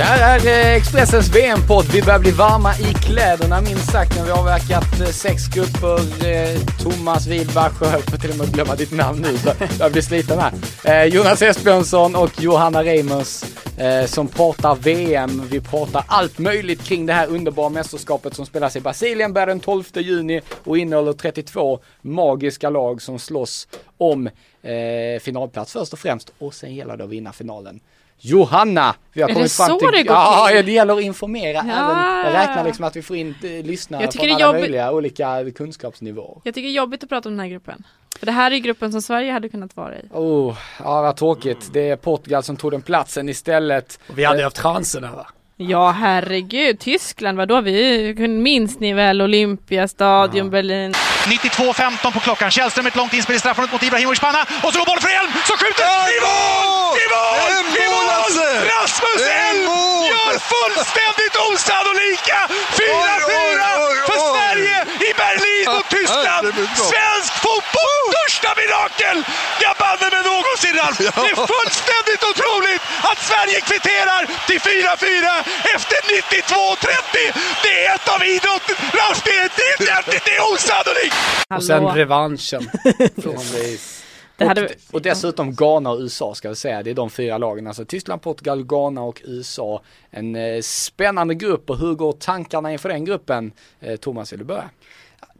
Det här är eh, Expressens VM-podd. Vi börjar bli varma i kläderna minst sagt när vi har avverkat eh, sex grupper. Eh, Thomas Widbach, jag höll på till och med att glömma ditt namn nu så jag blir sliten här. Jonas Esbjörnsson och Johanna Reimers som pratar VM. Vi pratar allt möjligt kring det här underbara mästerskapet som spelas i Brasilien, börjar den 12 juni och innehåller 32 magiska lag som slåss om finalplats först och främst och sen gäller det att vinna finalen. Johanna! Vi har är kommit det fram till... det går ja, till? det gäller att informera ja. även. Jag räknar liksom att vi får in eh, lyssnare från alla jobbigt... möjliga olika kunskapsnivåer. Jag tycker det är jobbigt att prata om den här gruppen. För det här är gruppen som Sverige hade kunnat vara i. Oh, ja vad tråkigt. Det är Portugal som tog den platsen istället. Och vi hade ju haft chansen här va? Ja herregud, Tyskland, vadå? Vi minns ni väl Olympiastadion, ja. Berlin. 92.15 på klockan. Källström ett långt inspel i straffområdet mot Ibrahimovic panna. Och så går bollen för Elm som skjuter! I mål! I mål! I mål! Rasmus Elm gör fullständigt osannolika 4-4 för Sverige i Mot Tyskland! Svensk fotboll största mirakel jag banne mig någonsin Ralf! Det är fullständigt otroligt att Sverige kvitterar till 4-4 efter 92-30! Det är ett av idrotten, Ralf, det är, det är, det är osannolikt! Och sen revanschen. och, och, dessutom Ghana och USA ska vi säga, det är de fyra lagen, alltså Tyskland, Portugal, Ghana och USA. En eh, spännande grupp och hur går tankarna inför den gruppen? Eh, Thomas, vill du börja?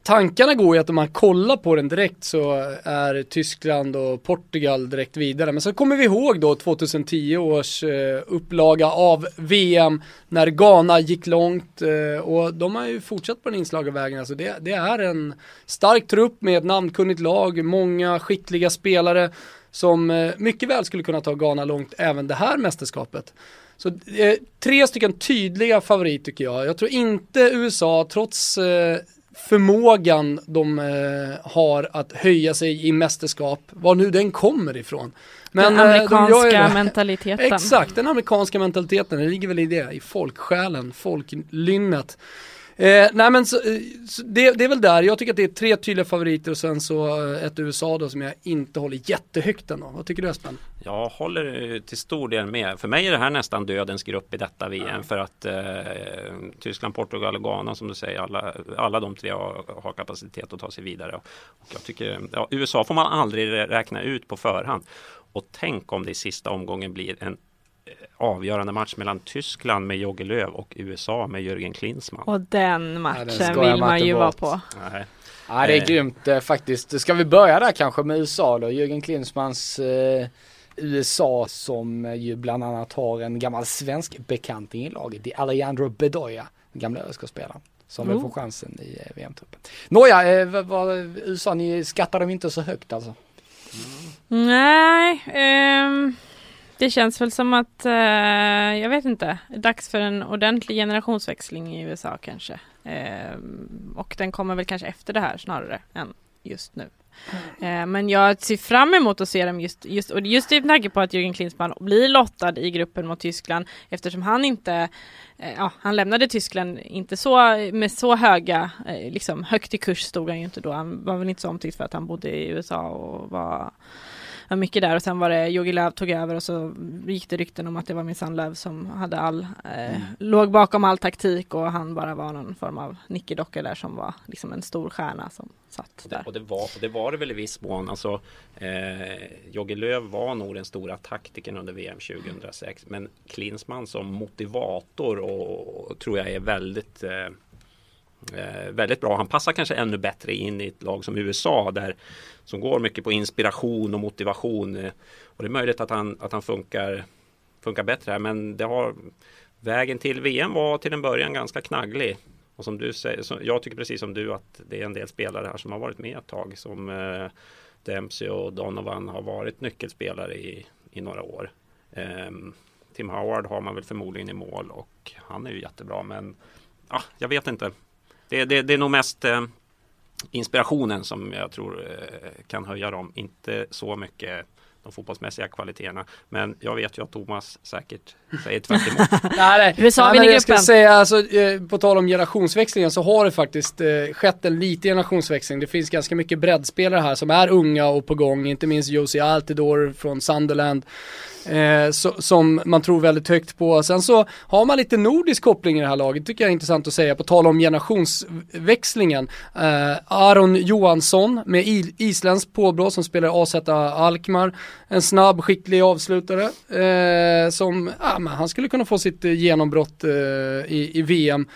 Tankarna går ju att om man kollar på den direkt så är Tyskland och Portugal direkt vidare. Men så kommer vi ihåg då 2010 års eh, upplaga av VM när Ghana gick långt eh, och de har ju fortsatt på den inslagna vägen. Alltså det, det är en stark trupp med ett namnkunnigt lag, många skickliga spelare som eh, mycket väl skulle kunna ta Ghana långt även det här mästerskapet. Så eh, tre stycken tydliga favoriter tycker jag. Jag tror inte USA, trots eh, förmågan de eh, har att höja sig i mästerskap, var nu den kommer ifrån. Men, den eh, amerikanska de mentaliteten. Exakt, den amerikanska mentaliteten, det ligger väl i det, i folksjälen, folklynnet. Eh, nej men så, eh, så det, det, är väl där, jag tycker att det är tre tydliga favoriter och sen så eh, ett USA då som jag inte håller jättehögt ändå. Vad tycker du Espen? Jag håller till stor del med. För mig är det här nästan dödens grupp i detta VM. Ja. För att eh, Tyskland, Portugal och Ghana som du säger, alla, alla de tre har, har kapacitet att ta sig vidare. Och jag tycker, ja, USA får man aldrig räkna ut på förhand. Och tänk om det i sista omgången blir en avgörande match mellan Tyskland med Jogge Löw och USA med Jörgen Klinsmann. Och den matchen ja, den vill man ju vara på. Nej. Ja, det är eh. grymt eh, faktiskt. Ska vi börja där kanske med USA då? Jörgen Klinsmanns eh, USA som ju bland annat har en gammal svensk bekanting i laget. Det är Alejandro Bedoya, den gamla ÖSK-spelaren. Som oh. vill få chansen i eh, VM-truppen. Nåja, eh, USA, ni skattar dem inte så högt alltså? Mm. Nej, um... Det känns väl som att, eh, jag vet inte, dags för en ordentlig generationsväxling i USA kanske. Eh, och den kommer väl kanske efter det här snarare än just nu. Mm. Eh, men jag ser fram emot att se dem just, just, och just i tanke på att Jürgen Klinsmann blir lottad i gruppen mot Tyskland eftersom han inte, eh, ja, han lämnade Tyskland inte så med så höga, eh, liksom högt i kurs stod han ju inte då. Han var väl inte så omtyckt för att han bodde i USA och var var mycket där och sen var det Jogi Löw tog över och så gick det rykten om att det var minsann Löw som hade all, eh, mm. låg bakom all taktik och han bara var någon form av nickedocka där som var liksom en stor stjärna som satt där. Och det, var, och det var det väl i viss mån. Alltså, eh, Jogge Löw var nog den stora taktiken under VM 2006. Men Klinsmann som motivator och, och tror jag är väldigt eh, eh, väldigt bra. Han passar kanske ännu bättre in i ett lag som USA där som går mycket på inspiration och motivation. Eh, och det är möjligt att han, att han funkar, funkar bättre här men det har vägen till VM var till en början ganska knagglig. Och som du säger, så jag tycker precis som du att det är en del spelare här som har varit med ett tag som eh, Dempsey och Donovan har varit nyckelspelare i, i några år. Eh, Tim Howard har man väl förmodligen i mål och han är ju jättebra men ah, jag vet inte. Det, det, det är nog mest eh, inspirationen som jag tror eh, kan höja dem. Inte så mycket de fotbollsmässiga kvaliteterna. Men jag vet ju att Thomas säkert säger tvärt emot. nej. USA vinner gruppen. säga, alltså, eh, på tal om generationsväxlingen så har det faktiskt eh, skett en liten generationsväxling. Det finns ganska mycket breddspelare här som är unga och på gång, inte minst Josie Altidore från Sunderland. Eh, som man tror väldigt högt på. Sen så har man lite nordisk koppling i det här laget, tycker jag är intressant att säga, på tal om generationsväxlingen. Eh, Aron Johansson med isländskt påbrå som spelar AZ Alkmaar. En snabb, skicklig avslutare eh, som, ja, men han skulle kunna få sitt eh, genombrott eh, i, i VM.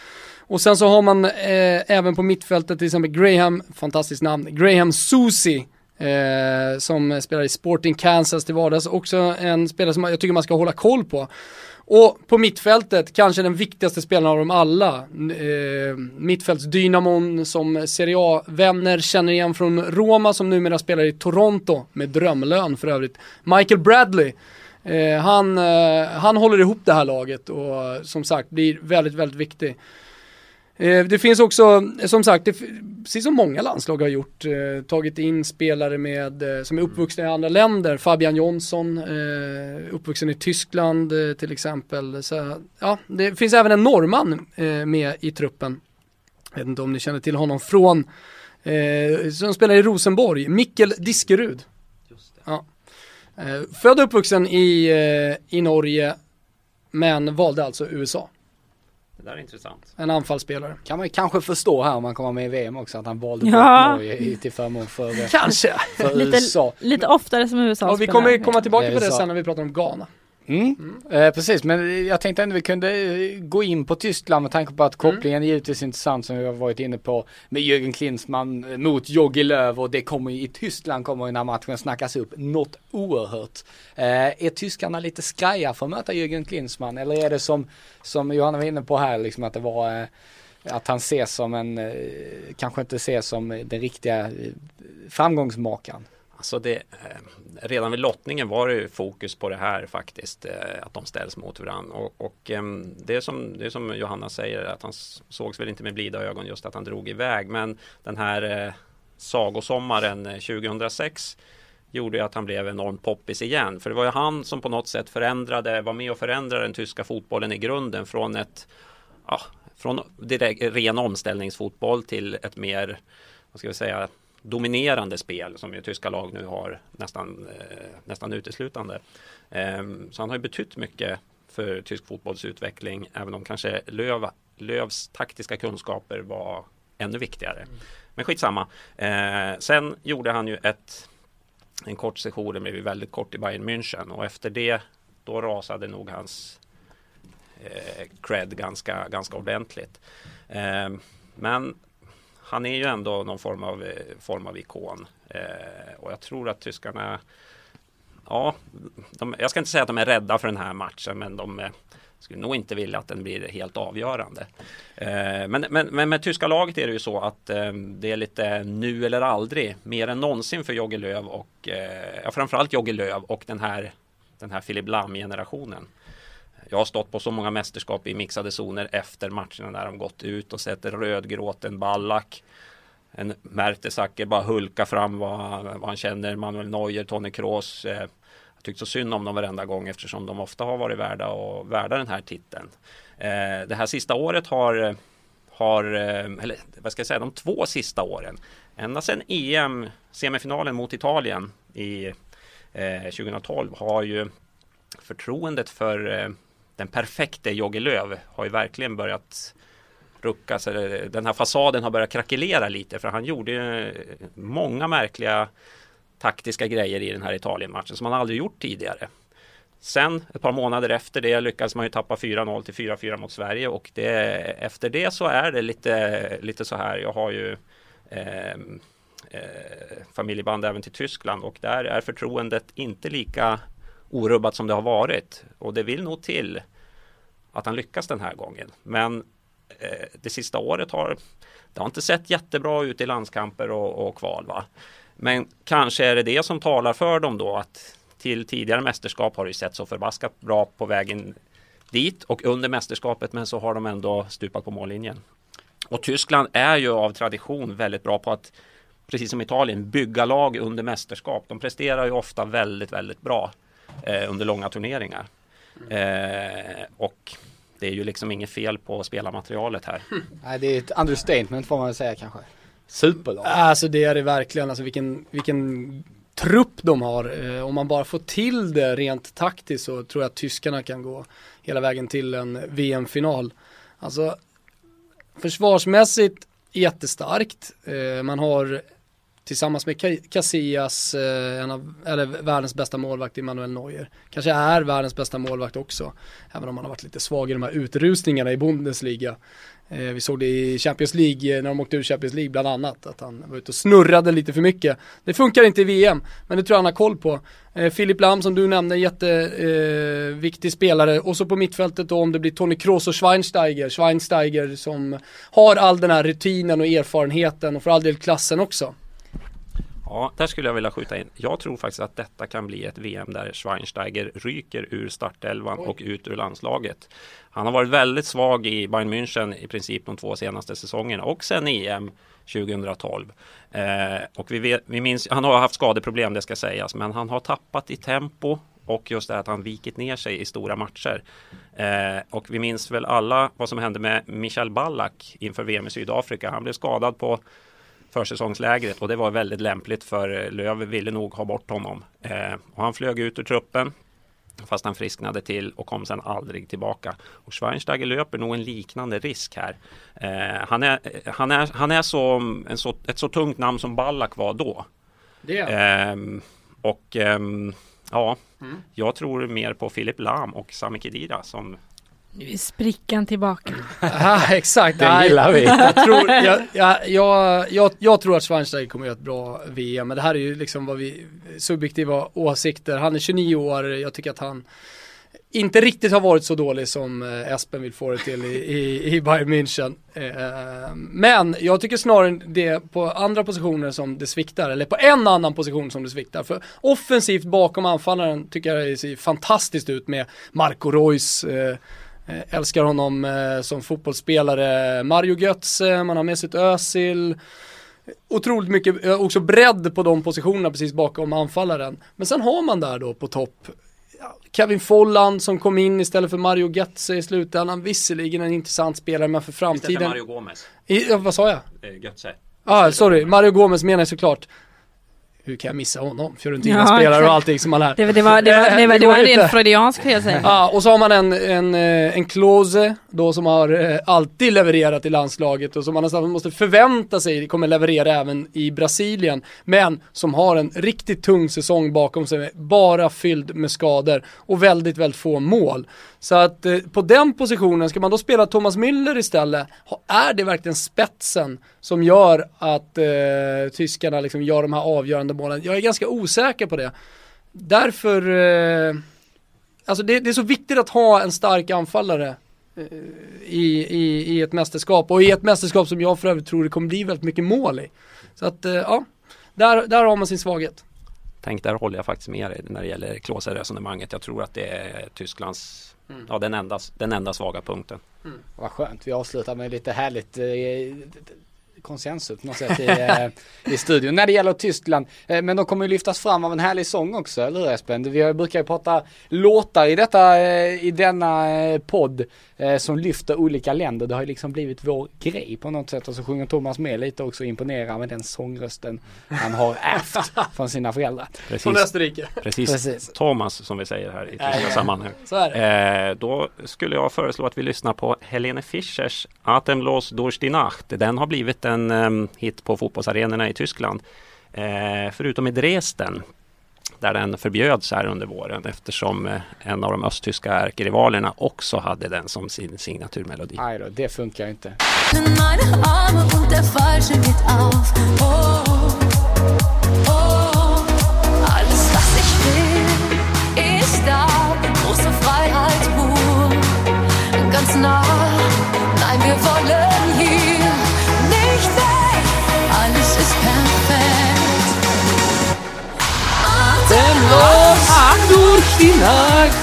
Och sen så har man eh, även på mittfältet till exempel Graham, fantastiskt namn, Graham Susi. Eh, som spelar i Sporting Kansas till vardags. Också en spelare som jag tycker man ska hålla koll på. Och på mittfältet, kanske den viktigaste spelaren av dem alla. Eh, mittfältsdynamon som Serie A-vänner känner igen från Roma som numera spelar i Toronto med drömlön för övrigt. Michael Bradley. Eh, han, eh, han håller ihop det här laget och som sagt blir väldigt, väldigt viktig. Eh, Det finns också, som sagt, det, precis som många landslag har gjort, eh, tagit in spelare med, eh, som är uppvuxna i andra länder. Fabian Jonsson, eh, uppvuxen i Tyskland eh, till exempel. Så, ja, det finns även en norrman eh, med i truppen. Jag vet inte om ni känner till honom från, eh, som spelar i Rosenborg, Mikkel Diskerud. Ja. Eh, född och uppvuxen i, eh, i Norge, men valde alltså USA. Det där är intressant. En anfallsspelare. Kan man kanske förstå här om man kommer med i VM också att han valde Ja. bort Norge i- till förmån för, eh, Kanske. för Lite, USA. lite oftare som USA Och vi kommer komma tillbaka på det sen när vi pratar om Ghana. Mm. Eh, precis, men jag tänkte ändå vi kunde eh, gå in på Tyskland med tanke på att kopplingen är givetvis intressant som vi har varit inne på med Jürgen Klinsmann eh, mot Jogi Löw och det kommer ju i Tyskland kommer ju den här matchen snackas upp något oerhört. Eh, är tyskarna lite skraja för att möta Jürgen Klinsmann eller är det som, som Johanna var inne på här liksom att det var eh, att han ses som en, eh, kanske inte ses som den riktiga framgångsmakaren. Alltså det, eh, redan vid lottningen var det fokus på det här faktiskt, eh, att de ställs mot varandra. Och, och ehm, det, är som, det är som Johanna säger, att han sågs väl inte med blida ögon just att han drog iväg. Men den här eh, sagosommaren 2006 gjorde ju att han blev enormt poppis igen. För det var ju han som på något sätt förändrade, var med och förändrade den tyska fotbollen i grunden från ett ja, från direkt, ren omställningsfotboll till ett mer, vad ska vi säga, dominerande spel som ju tyska lag nu har nästan, eh, nästan uteslutande. Ehm, så han har ju betytt mycket för tysk fotbolls utveckling, även om kanske Löv, Lövs taktiska kunskaper var ännu viktigare. Men skitsamma. Eh, sen gjorde han ju ett, en kort session, det blev väldigt kort i Bayern München och efter det då rasade nog hans eh, cred ganska, ganska ordentligt. Eh, men han är ju ändå någon form av, eh, form av ikon. Eh, och jag tror att tyskarna, ja, de, jag ska inte säga att de är rädda för den här matchen, men de eh, skulle nog inte vilja att den blir helt avgörande. Eh, men, men, men med tyska laget är det ju så att eh, det är lite nu eller aldrig, mer än någonsin för Jogge Löw och eh, ja, framförallt Jogge Löw och den här, den här Philip Lam-generationen. Jag har stått på så många mästerskap i mixade zoner efter matcherna när de gått ut och sett en rödgråten Ballack. En Mertesacker bara hulka fram vad, han- vad han känner. Manuel Neuer, Tony Kroos. Eh, jag tyckte så synd om dem varenda gång eftersom de ofta har varit värda, och, värda den här titeln. Eh, det här sista året har, har, eh, eller vad ska jag säga, de två sista åren. Ända sedan EM, semifinalen mot Italien i eh, 2012 har ju förtroendet för eh, den perfekte Jogge Löw har ju verkligen börjat ruckas. sig. Den här fasaden har börjat krackelera lite för han gjorde ju eh, många märkliga taktiska grejer i den här Italien-matchen som han aldrig gjort tidigare. Sen ett par månader efter det lyckades man ju tappa 4-0 till 4-4 mot Sverige och det, efter det så är det lite, lite så här. Jag har ju ehm, eh, familjeband även till Tyskland och där är förtroendet inte lika orubbat som det har varit. Och det vill nog till att han lyckas den här gången. Men eh, det sista året har det har inte sett jättebra ut i landskamper och, och kval. Va? Men kanske är det det som talar för dem då att till tidigare mästerskap har det ju sett så förbaskat bra på vägen dit och under mästerskapet men så har de ändå stupat på mållinjen. Och Tyskland är ju av tradition väldigt bra på att precis som Italien bygga lag under mästerskap. De presterar ju ofta väldigt, väldigt bra eh, under långa turneringar. Eh, och det är ju liksom inget fel på spelarmaterialet här. Nej, det är ett understatement får man väl säga kanske. Superlag. Alltså det är det verkligen, alltså vilken, vilken trupp de har. Eh, om man bara får till det rent taktiskt så tror jag att tyskarna kan gå hela vägen till en VM-final. Alltså försvarsmässigt jättestarkt. Eh, man har tillsammans med Casillas, eh, en av, eller världens bästa målvakt Emmanuel Neuer. Kanske är världens bästa målvakt också. Även om han har varit lite svag i de här utrustningarna i Bundesliga. Eh, vi såg det i Champions League, eh, när de åkte ur Champions League bland annat, att han var ute och snurrade lite för mycket. Det funkar inte i VM, men det tror jag han har koll på. Filip Lam som du nämnde, jätteviktig spelare. Och så på mittfältet då om det blir Tony Kroos och Schweinsteiger. Schweinsteiger som har all den här rutinen och erfarenheten och för all del klassen också. Ja, där skulle jag vilja skjuta in. Jag tror faktiskt att detta kan bli ett VM där Schweinsteiger ryker ur startelvan och ut ur landslaget. Han har varit väldigt svag i Bayern München i princip de två senaste säsongerna och sen EM 2012. Eh, och vi, vet, vi minns, han har haft skadeproblem det ska sägas, men han har tappat i tempo och just det att han vikit ner sig i stora matcher. Eh, och vi minns väl alla vad som hände med Michel Ballack inför VM i Sydafrika. Han blev skadad på försäsongslägret och det var väldigt lämpligt för Löv ville nog ha bort honom. Eh, och han flög ut ur truppen fast han frisknade till och kom sen aldrig tillbaka. Och Schweinsteiger löper nog en liknande risk här. Eh, han, är, han, är, han är så, en så, ett så tungt namn som Ballack var då. Det eh, och ehm, ja, mm. jag tror mer på Filip Lam och Sami Khedira som sprickan tillbaka. Ja, exakt. Det gillar vi. Jag tror, jag, jag, jag, jag, jag tror att Schweinsteiger kommer att göra ett bra VM. Men det här är ju liksom vad vi, subjektiva åsikter. Han är 29 år, jag tycker att han inte riktigt har varit så dålig som eh, Espen vill få det till i, i, i Bayern München. Eh, men jag tycker snarare det på andra positioner som det sviktar, eller på en annan position som det sviktar. För offensivt bakom anfallaren tycker jag det ser fantastiskt ut med Marco Reus, Eh, älskar honom eh, som fotbollsspelare. Mario Götze, man har med sitt Özil. Otroligt mycket, eh, också bredd på de positionerna precis bakom anfallaren. Men sen har man där då på topp Kevin Folland som kom in istället för Mario Götze i slutändan. Visserligen en intressant spelare men för framtiden. Istället för Mario Gomez. I, vad sa jag? Götze. Ah, sorry, Mario Gomez menar jag såklart hur kan jag missa honom? Fiorentina-spelare ja, och allting som man lär. Det, det, var, det, var, det, var, det var en ren freudiansk felsägning. Ja, och så har man en, en, eh, en Klose då som har eh, alltid levererat i landslaget och som man nästan måste förvänta sig kommer leverera även i Brasilien. Men som har en riktigt tung säsong bakom sig, bara fylld med skador och väldigt, väldigt få mål. Så att eh, på den positionen, ska man då spela Thomas Müller istället, är det verkligen spetsen som gör att eh, tyskarna liksom gör de här avgörande målen? Jag är ganska osäker på det. Därför, eh, alltså det, det, är så viktigt att ha en stark anfallare eh, i, i, i ett mästerskap och i ett mästerskap som jag för övrigt tror det kommer bli väldigt mycket mål i. Så att, eh, ja, där, där har man sin svaghet. Tänk, där håller jag faktiskt med dig när det gäller Klose-resonemanget. Jag tror att det är Tysklands Mm. Ja, den enda, den enda svaga punkten. Mm. Vad skönt, vi avslutar med lite härligt eh, konsensus på något sätt i, eh, i studion när det gäller Tyskland. Eh, men de kommer ju lyftas fram av en härlig sång också, eller hur Espen? Vi brukar ju prata låtar i detta, i denna podd som lyfter olika länder. Det har ju liksom blivit vår grej på något sätt och så sjunger Thomas med lite också och imponerar med den sångrösten han har ärvt från sina föräldrar. Precis. Från Österrike. Precis. Precis. Thomas som vi säger här i tyska sammanhang. Så är det. Eh, då skulle jag föreslå att vi lyssnar på Helene Fischers Atemlos durch die Nacht. Den har blivit en en um, hit på fotbollsarenorna i Tyskland. Eh, förutom i Dresden där den förbjöds här under våren eftersom eh, en av de östtyska ärkerivalerna också hade den som sin signaturmelodi. Nej då, det funkar inte. Die Nacht.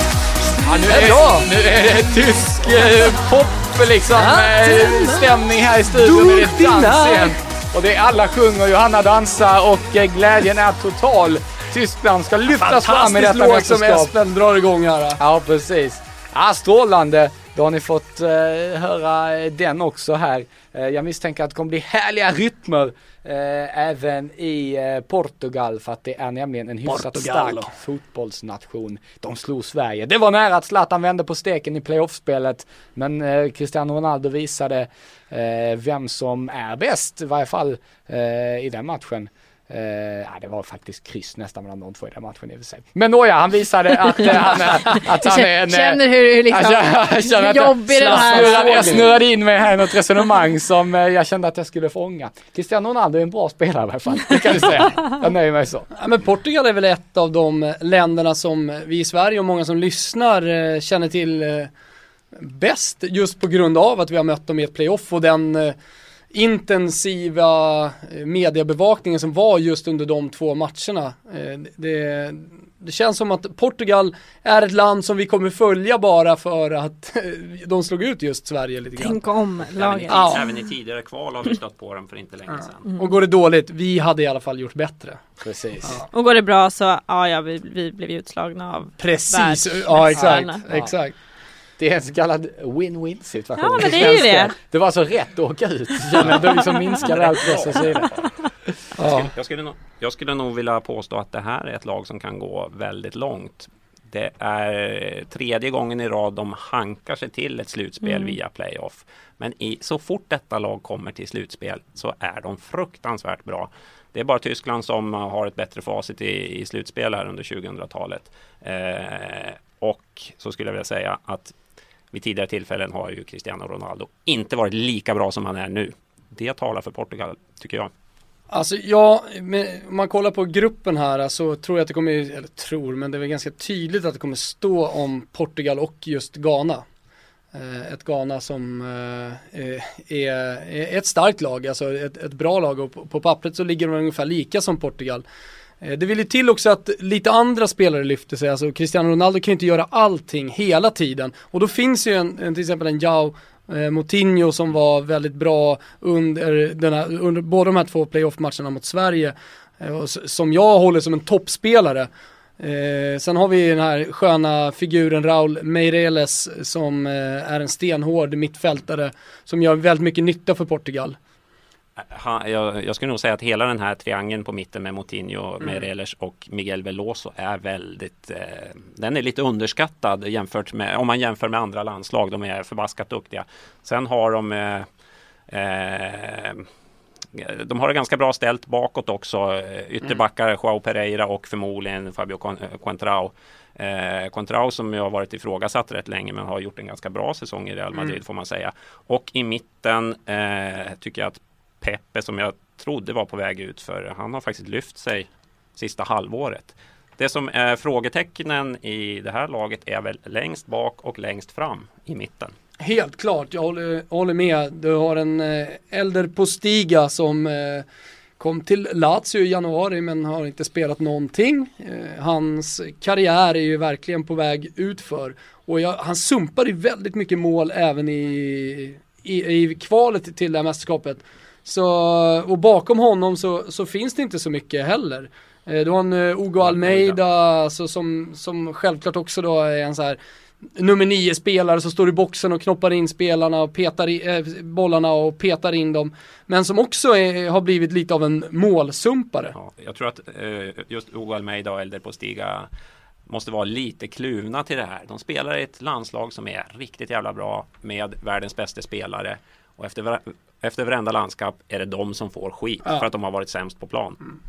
Ja, nu, är, nu är det tysk eh, pop liksom eh, stämning här i studion. Det är dans igen. Och det är alla sjunger, Johanna dansar och eh, glädjen är total. Tyskland ska lyftas fram i detta låt som mästerskap. Espen drar igång här. Ja, precis. Ja, strålande. Då har ni fått eh, höra den också här. Eh, jag misstänker att det kommer bli härliga rytmer eh, även i Portugal för att det är nämligen en hyfsat Portugal. stark fotbollsnation. De slog Sverige. Det var nära att Zlatan vände på steken i playoffspelet men Cristiano Ronaldo visade vem som är bäst i varje fall i den matchen. Ja, det var faktiskt kryss nästan mellan de två i den matchen i och för sig. Men nåja, han visade att, eh, han, är, att han är en... eh, Känner hur, hur liksom jag, jag känner att jag- jobbig den här snurrade, jag snurrade in mig här i något resonemang som eh, jag kände att jag skulle fånga. Cristiano Ronaldo är en bra spelare i alla fall, det kan du säga. Jag nöjer mig så. Ja, men Portugal är väl ett av de länderna som vi i Sverige och många som lyssnar eh, känner till eh, bäst just på grund av att vi har mött dem i ett playoff och den eh, intensiva eh, mediebevakningen som var just under de två matcherna. Eh, det, det känns som att Portugal är ett land som vi kommer följa bara för att eh, de slog ut just Sverige lite grann. Tänk om Även i, laget. Ja. även i tidigare kval har vi stött på dem för inte länge sedan. Och går det dåligt, vi hade i alla fall gjort bättre. Precis. Ja. Och går det bra så, ja, ja vi, vi blev utslagna av Precis, ja exakt, exakt. Det är en så kallad win-win situation. Ja, men det är ju det. Det var så rätt att åka ut. Jag. Det liksom minskade allt press och så vidare. Ja. Jag skulle, nog, jag skulle nog vilja påstå att det här är ett lag som kan gå väldigt långt. Det är tredje gången i rad de hankar sig till ett slutspel Mm. via playoff. Men i, så fort detta lag kommer till slutspel så är de fruktansvärt bra. Det är bara Tyskland som har ett bättre facit i, i slutspel här under 2000-talet. Eh, och så skulle jag vilja säga att vid tidigare tillfällen har ju Cristiano Ronaldo inte varit lika bra som han är nu. Det talar för Portugal, tycker jag. Alltså ja, men om man kollar på gruppen här så tror jag att det kommer, eller tror, men det är väl ganska tydligt att det kommer stå om Portugal och just Ghana. Eh, Ett Ghana som eh, är, är ett starkt lag, alltså ett, ett bra lag och på, på pappret så ligger de ungefär lika som Portugal. Eh, det vill ju till också att lite andra spelare lyfter sig, alltså Cristiano Ronaldo kan ju inte göra allting hela tiden. Och då finns ju en, en till exempel en Jao eh, Moutinho som var väldigt bra under, denna, under båda de här två playoff-matcherna mot Sverige. Eh, som jag håller som en toppspelare. Eh, sen har vi den här sköna figuren Raul Meireles som eh, är en stenhård mittfältare som gör väldigt mycket nytta för Portugal. Jag, jag skulle nog säga att hela den här triangeln på mitten med Moutinho, Meireles och Miguel Veloso är väldigt, eh, den är lite underskattad jämfört med, om man jämför med andra landslag, de är förbaskat duktiga. Sen har de eh, eh, de har det ganska bra ställt bakåt också. Eh, Ytterbackar, Joao Pereira och förmodligen Fabio eh, Contrao. Eh, Contrao som ju har varit ifrågasatt rätt länge men har gjort en ganska bra säsong i Real Madrid får man säga. Och i mitten eh, tycker jag att Pepe som jag trodde var på väg ut för han har faktiskt lyft sig sista halvåret. Det som är frågetecknen i det här laget är väl längst bak och längst fram i mitten. Helt klart, jag håller, håller med. Du har en eh, Elder Postiga som eh, kom till Lazio i januari men har inte spelat någonting. Eh, hans karriär är ju verkligen på väg utför. Och jag, han sumpade ju väldigt mycket mål även i, i, i kvalet till det här mästerskapet. Så, och bakom honom så, så finns det inte så mycket heller. Eh, Du har en eh, Hugo Almeida alltså, som, som självklart också då är en så här nummer nio spelare som står i boxen och knoppar in spelarna och petar i, eh, bollarna och petar in dem. Men som också är, har blivit lite av en målsumpare. Ja, jag tror att eh, just Hugo Almeida och Elder Postiga måste vara lite kluvna till det här. De spelar i ett landslag som är riktigt jävla bra med världens bästa spelare. Och efter, efter varenda landskap är det de som får skit Ja. för att de har varit sämst på plan.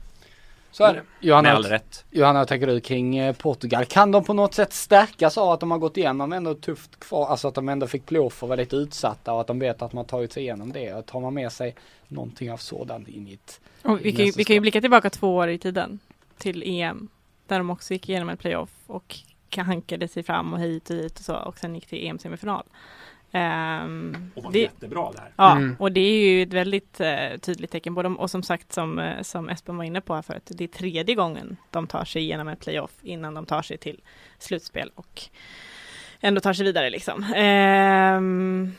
Så är det. Med Johanna, all rätt. Johanna, vad tänker du kring eh, Portugal? Kan de på något sätt stärkas av att de har gått igenom ändå tufft kvar, alltså att de ändå fick playoff och var lite utsatta och att de vet att man tagit sig igenom det? Och tar man med sig någonting av sådant in i ett Och vi, kan ju, vi kan ju blicka tillbaka två år i tiden till EM där de också gick igenom en playoff och hankade sig fram och hit och dit och så och sen gick till EM-semifinal. Ehm, det, jättebra där. ja, Mm. och det är ju ett väldigt eh, tydligt tecken på dem och som sagt som, eh, som Espen var inne på här förut, det är tredje gången de tar sig igenom en playoff innan de tar sig till slutspel och ändå tar sig vidare liksom. Ehm,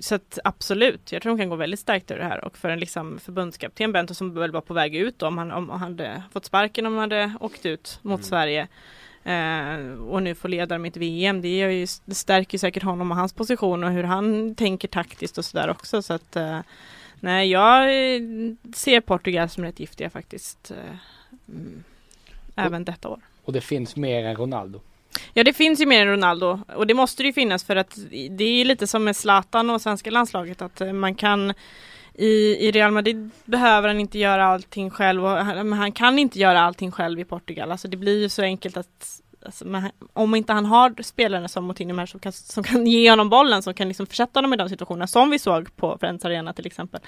så att absolut, jag tror de kan gå väldigt starkt ur det här och för en liksom förbundskapten Bento som väl var på väg ut då, om han, om han hade fått sparken om han hade åkt ut mot Mm. Sverige eh, och nu får leda mitt VM, det, gör ju, det stärker ju säkert honom och hans position och hur han tänker taktiskt och sådär också så att eh, nej, jag eh, ser Portugal som rätt giftiga faktiskt. Eh, mm, även detta år. Och det finns mer än Ronaldo. Ja det finns ju mer än Ronaldo och det måste det ju finnas för att det är lite som med Zlatan och svenska landslaget att eh, man kan i, I Real Madrid behöver han inte göra allting själv och han, han kan inte göra allting själv i Portugal. Alltså det blir ju så enkelt att alltså, men, om inte han har spelare som Moutinho här som kan, som kan ge honom bollen, som kan liksom försätta honom i de situationerna som vi såg på Friends Arena till exempel.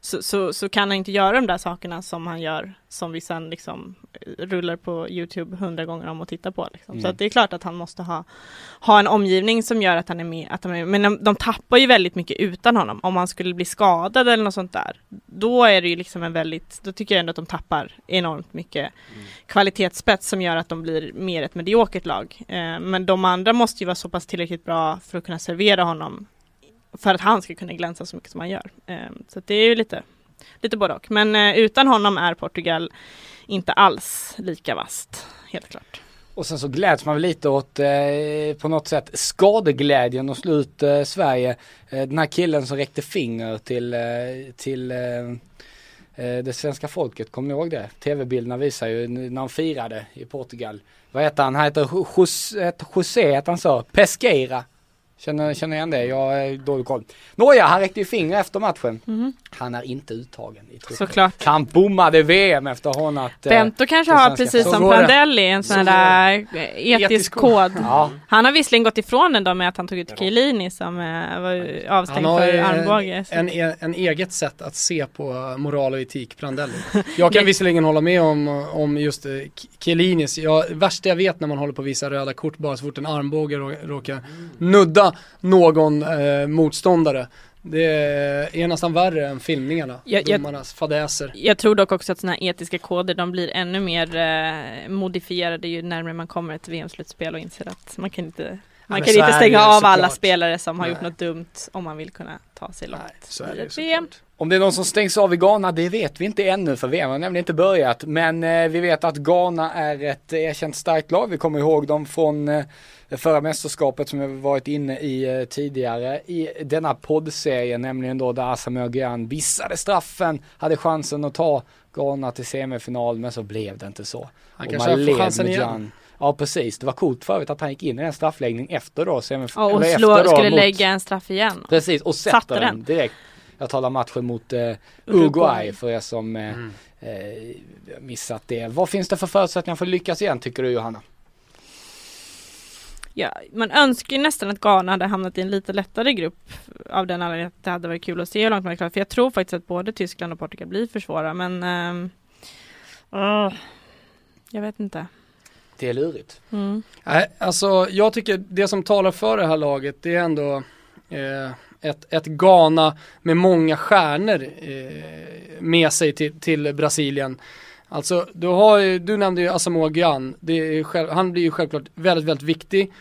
Så, så, så kan han inte göra de där sakerna som han gör som vi sen liksom rullar på Youtube hundra gånger om och tittar på. Liksom. Så Mm. att det är klart att han måste ha, ha en omgivning som gör att han är med. Att han är, men de, de tappar ju väldigt mycket utan honom. Om han skulle bli skadad eller något sånt där. Då är det ju liksom en väldigt, då tycker jag ändå att de tappar enormt mycket kvalitetsspets som gör att de blir mer ett mediokert lag. Eh, men de andra måste ju vara så pass tillräckligt bra för att kunna servera honom för att han ska kunna glänsa så mycket som han gör. Eh, så det är ju lite, lite både och. Men eh, utan honom är Portugal inte alls lika vast, helt klart. Och sen så gläds man väl lite åt eh, på något sätt skadeglädjen och slå ut eh, Sverige. Eh, den här killen som räckte finger till, eh, till eh, Eh, det svenska folket, kommer ni ihåg det? TV-bilderna visar ju när han firade i Portugal. Vad heter han? Han heter José, heter José heter han så? Pesqueira. Känner, känner igen det? Jag har dålig koll. Nåja, han räckte ju finger efter matchen. Mhm. Han är inte uttagen i truppen. Såklart. Han bommade VM efter hånat. eh, Bento kanske har precis som. Prandelli en sån Så där eh, etisk, Etisk kod. Ja, Han har visserligen gått ifrån den då med att han tog ut Chiellini som eh, var avstängd för armbåge. en, en, en eget sätt att se på moral och etik, Prandelli. Jag kan visserligen hålla med om, om just eh, Chiellinis, jag, värsta jag vet när man håller på att visa röda kort bara så fort en armbåge rå- råkar nudda någon eh, motståndare. Det är nästan värre än filmningarna, Jag- jag- domarnas fadäser. Jag tror dock också att sådana här etiska koder de blir ännu mer eh, modifierade ju närmare man kommer ett VM-slutspel och inser att man kan inte man kan inte stänga av alla spelare som har gjort Nej. något dumt om man vill kunna ta sig långt Nej, så är i det ett VM. såklart. Om det är någon som stängs av i Ghana, det vet vi inte ännu för VM har nämligen inte börjat. Men eh, vi vet att Ghana är ett erkänt starkt lag. Vi kommer ihåg dem från eh, förra mästerskapet som vi varit inne i eh, tidigare i denna poddserie, nämligen då där Asamoah Gyan missade straffen, hade chansen att ta Ghana till semifinal, men så blev det inte så. Han kanske får chansen igen. Gyan. Ja precis, det var coolt för övrigt att han gick in i den straffläggning efter då semifinal. Ja, och slå, efter då skulle mot- lägga en straff igen. Precis, och sätter den den. direkt. Jag talar matchen mot eh, Uruguay. För er som eh, Mm. eh, missat det. Vad finns det för förutsättningar för att lyckas igen tycker du Johanna? Ja, man önskar ju nästan att Ghana hade hamnat i en lite lättare grupp av den anledningen att det hade varit kul att se hur långt man är klar. För jag tror faktiskt att både Tyskland och Portugal blir för svåra men åh, jag vet inte. Det är lurigt. Mm. Nej, alltså jag tycker det som talar för det här laget det är ändå eh, ett, ett Ghana med många stjärnor eh, med sig till, till Brasilien. Alltså du, har du nämnde ju Asamoah Gyan, det är själv, han blir ju självklart väldigt, väldigt viktig.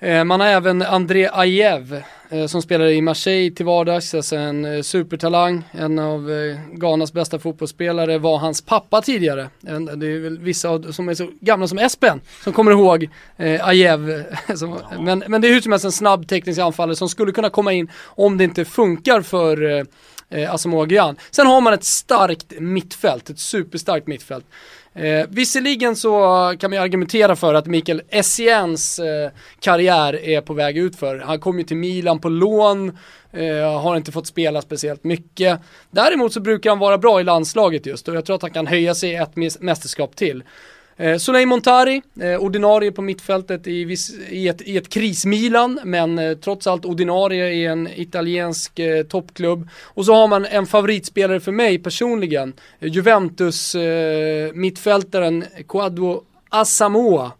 Eh, man har även André Ajev eh, som spelar i Marseille till vardags, alltså en eh, supertalang, en av Ghanas bästa fotbollsspelare, var hans pappa tidigare. Det är väl vissa som är så gamla som Espen som kommer ihåg Ajev. men, men det är hur som helst en snabb teknisk anfallare som skulle kunna komma in om det inte funkar för eh, Asamoah Gyan. Sen har man ett starkt mittfält, ett superstarkt mittfält. Eh, visserligen så kan man ju argumentera för att Mikael Essiens eh, karriär är på väg utför. Han kom ju till Milan på lån, eh, har inte fått spela speciellt mycket. Däremot så brukar han vara bra i landslaget just och jag tror att han kan höja sig ett mästerskap till. Eh, Soleil Montari, eh, ordinarie på mittfältet i, viss, i, ett, i ett krismilan, men eh, trots allt ordinarie i en italiensk eh, toppklubb. Och så har man en favoritspelare för mig personligen, eh, Juventus eh, mittfältaren Quadro Asamoah.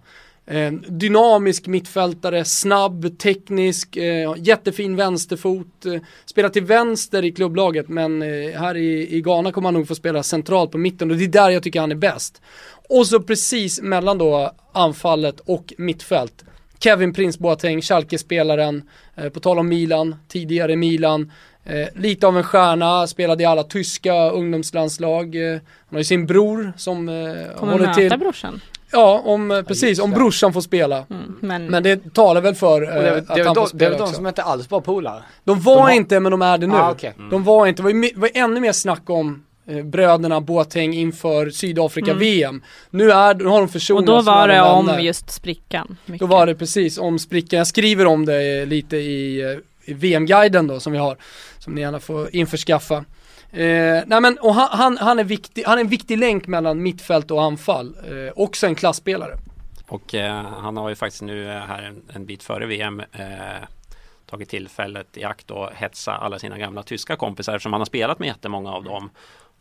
Eh, dynamisk mittfältare, snabb, teknisk, eh, jättefin vänsterfot. Eh, spelar till vänster i klubblaget men här i, i Ghana kommer han nog få spela centralt på mitten och det är där jag tycker han är bäst. Och så precis mellan då anfallet och mittfält. Kevin Prince Boateng, Schalke-spelaren, på tal om Milan, tidigare Milan, eh, lite av en stjärna, spelade i alla tyska ungdomslandslag. Eh, han har ju sin bror som eh, Kommer håller möta till. brorsan. Ja, om, eh, precis, om brorsan får spela. Mm. Men, Men det talar väl för eh, Och det, är- att det, han får de, det är spela väl de också. som inte alls var polare? De var de har- inte men de är det nu. Ah, okej. De var inte, det var, var ännu mer snack om eh, bröderna Boateng inför Sydafrika-VM. Nu, är, nu har de och försonats då var det om vänner. just sprickan. Då mycket. var det precis om sprickan. Jag skriver om det eh, lite i, eh, i VM-guiden då som vi har. Som ni gärna får införskaffa. Eh, nej men, och han, han, han, är viktig, han är en viktig länk mellan mittfält och anfall. Eh, också en klassspelare. Och eh, han har ju faktiskt nu eh, här en, en bit före VM eh, tagit tillfället i akt och hetsa alla sina gamla tyska kompisar eftersom han har spelat med jättemånga av dem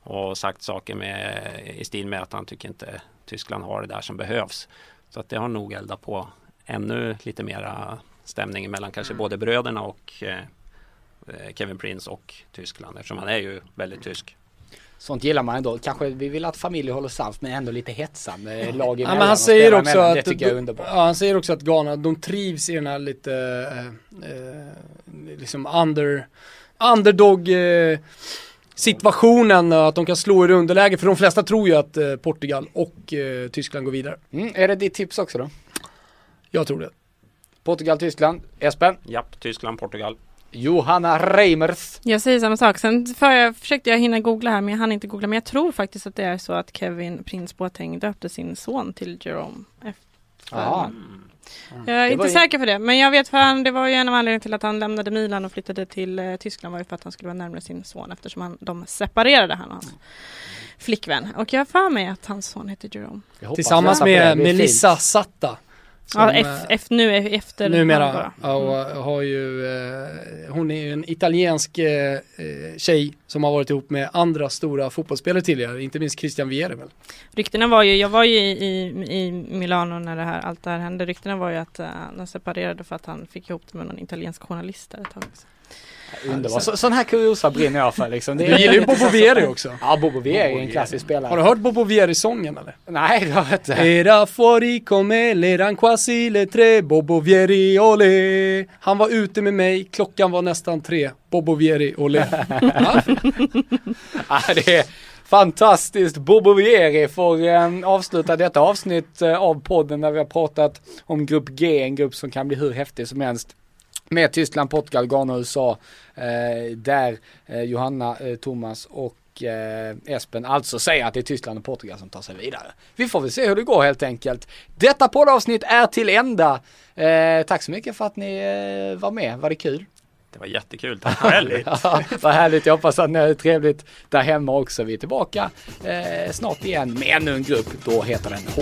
och sagt saker med, i stil med att han tycker inte Tyskland har det där som behövs. Så att det har nog eldat på ännu lite mera stämning mellan kanske både bröderna och eh, Kevin Prince och Tyskland eftersom han är ju väldigt tysk. Sånt gillar man ändå. Kanske vi vill att familjer håller sams men ändå lite hetsande lag Ja, men han säger också emellan. att, Det tycker jag är underbart. ja, han säger också att Ghana, de trivs i den här lite, eh, eh, liksom under, underdog eh, situationen, att de kan slå i underläge. För de flesta tror ju att eh, Portugal och eh, Tyskland går vidare. Mm, är det ditt tips också då? Jag tror det. Portugal, Tyskland, Espen, Japp, Tyskland, Portugal. Johanna Reimers. Jag säger samma sak. Sen för jag, försökte jag hinna googla här men jag hann inte googla. Men jag tror faktiskt att det är så att Kevin Prince Boateng döpte sin son till Jerome. Efter Ja. Jag är Det inte säker på det. Men jag vet för han, det var ju en av anledningarna till att han lämnade Milan och flyttade till eh, Tyskland var ju för att han skulle vara närmare sin son eftersom han, de separerade han och hans flickvän. Och jag har för mig att hans son heter Jerome. Tillsammans med Melissa. Satta. Ja, eh, F, F, nu efter Numera, han ja, och har ju, eh, hon är ju en italiensk eh, eh, tjej som har varit ihop med andra stora fotbollsspelare tidigare, inte minst Christian Vieri väl. Ryktena var ju, jag var ju i, i, Milano när det här, allt det här hände. Ryktena var ju att de separerade för att han fick ihop det med någon italiensk journalist där ett tag. också. Underbart. Så, sån här kuriosa brinner jag för liksom. Det Du gillar ju Bobo Vieri också. Ja, Bobo Vieri är en klassisk spelare. Har du hört Bobo Vieri-sången eller? Nej, det har jag inte. Era fuori come l'eran quasi le tre, Bobo Vieri olé. Han var ute med mig, klockan var nästan tre, Bobo Vieri olé. Ja, Ja, det är fantastiskt. Bobo Vieri får eh, avsluta detta avsnitt eh, av podden där vi har pratat om grupp G, en grupp som kan bli hur häftig som helst. Med Tyskland, Portugal, Ghana och USA. Eh, där eh, Johanna, eh, Thomas och Espen alltså säger att det är Tyskland och Portugal som tar sig vidare. Vi får väl se hur det går helt enkelt. Detta poddavsnitt är till ända. Tack så mycket för att ni var med. Var det kul? Det var jättekul, tack själv. Ja, vad härligt, jag hoppas att ni har det trevligt där hemma också. Vi är tillbaka eh, snart igen med ännu en grupp. Då heter den H.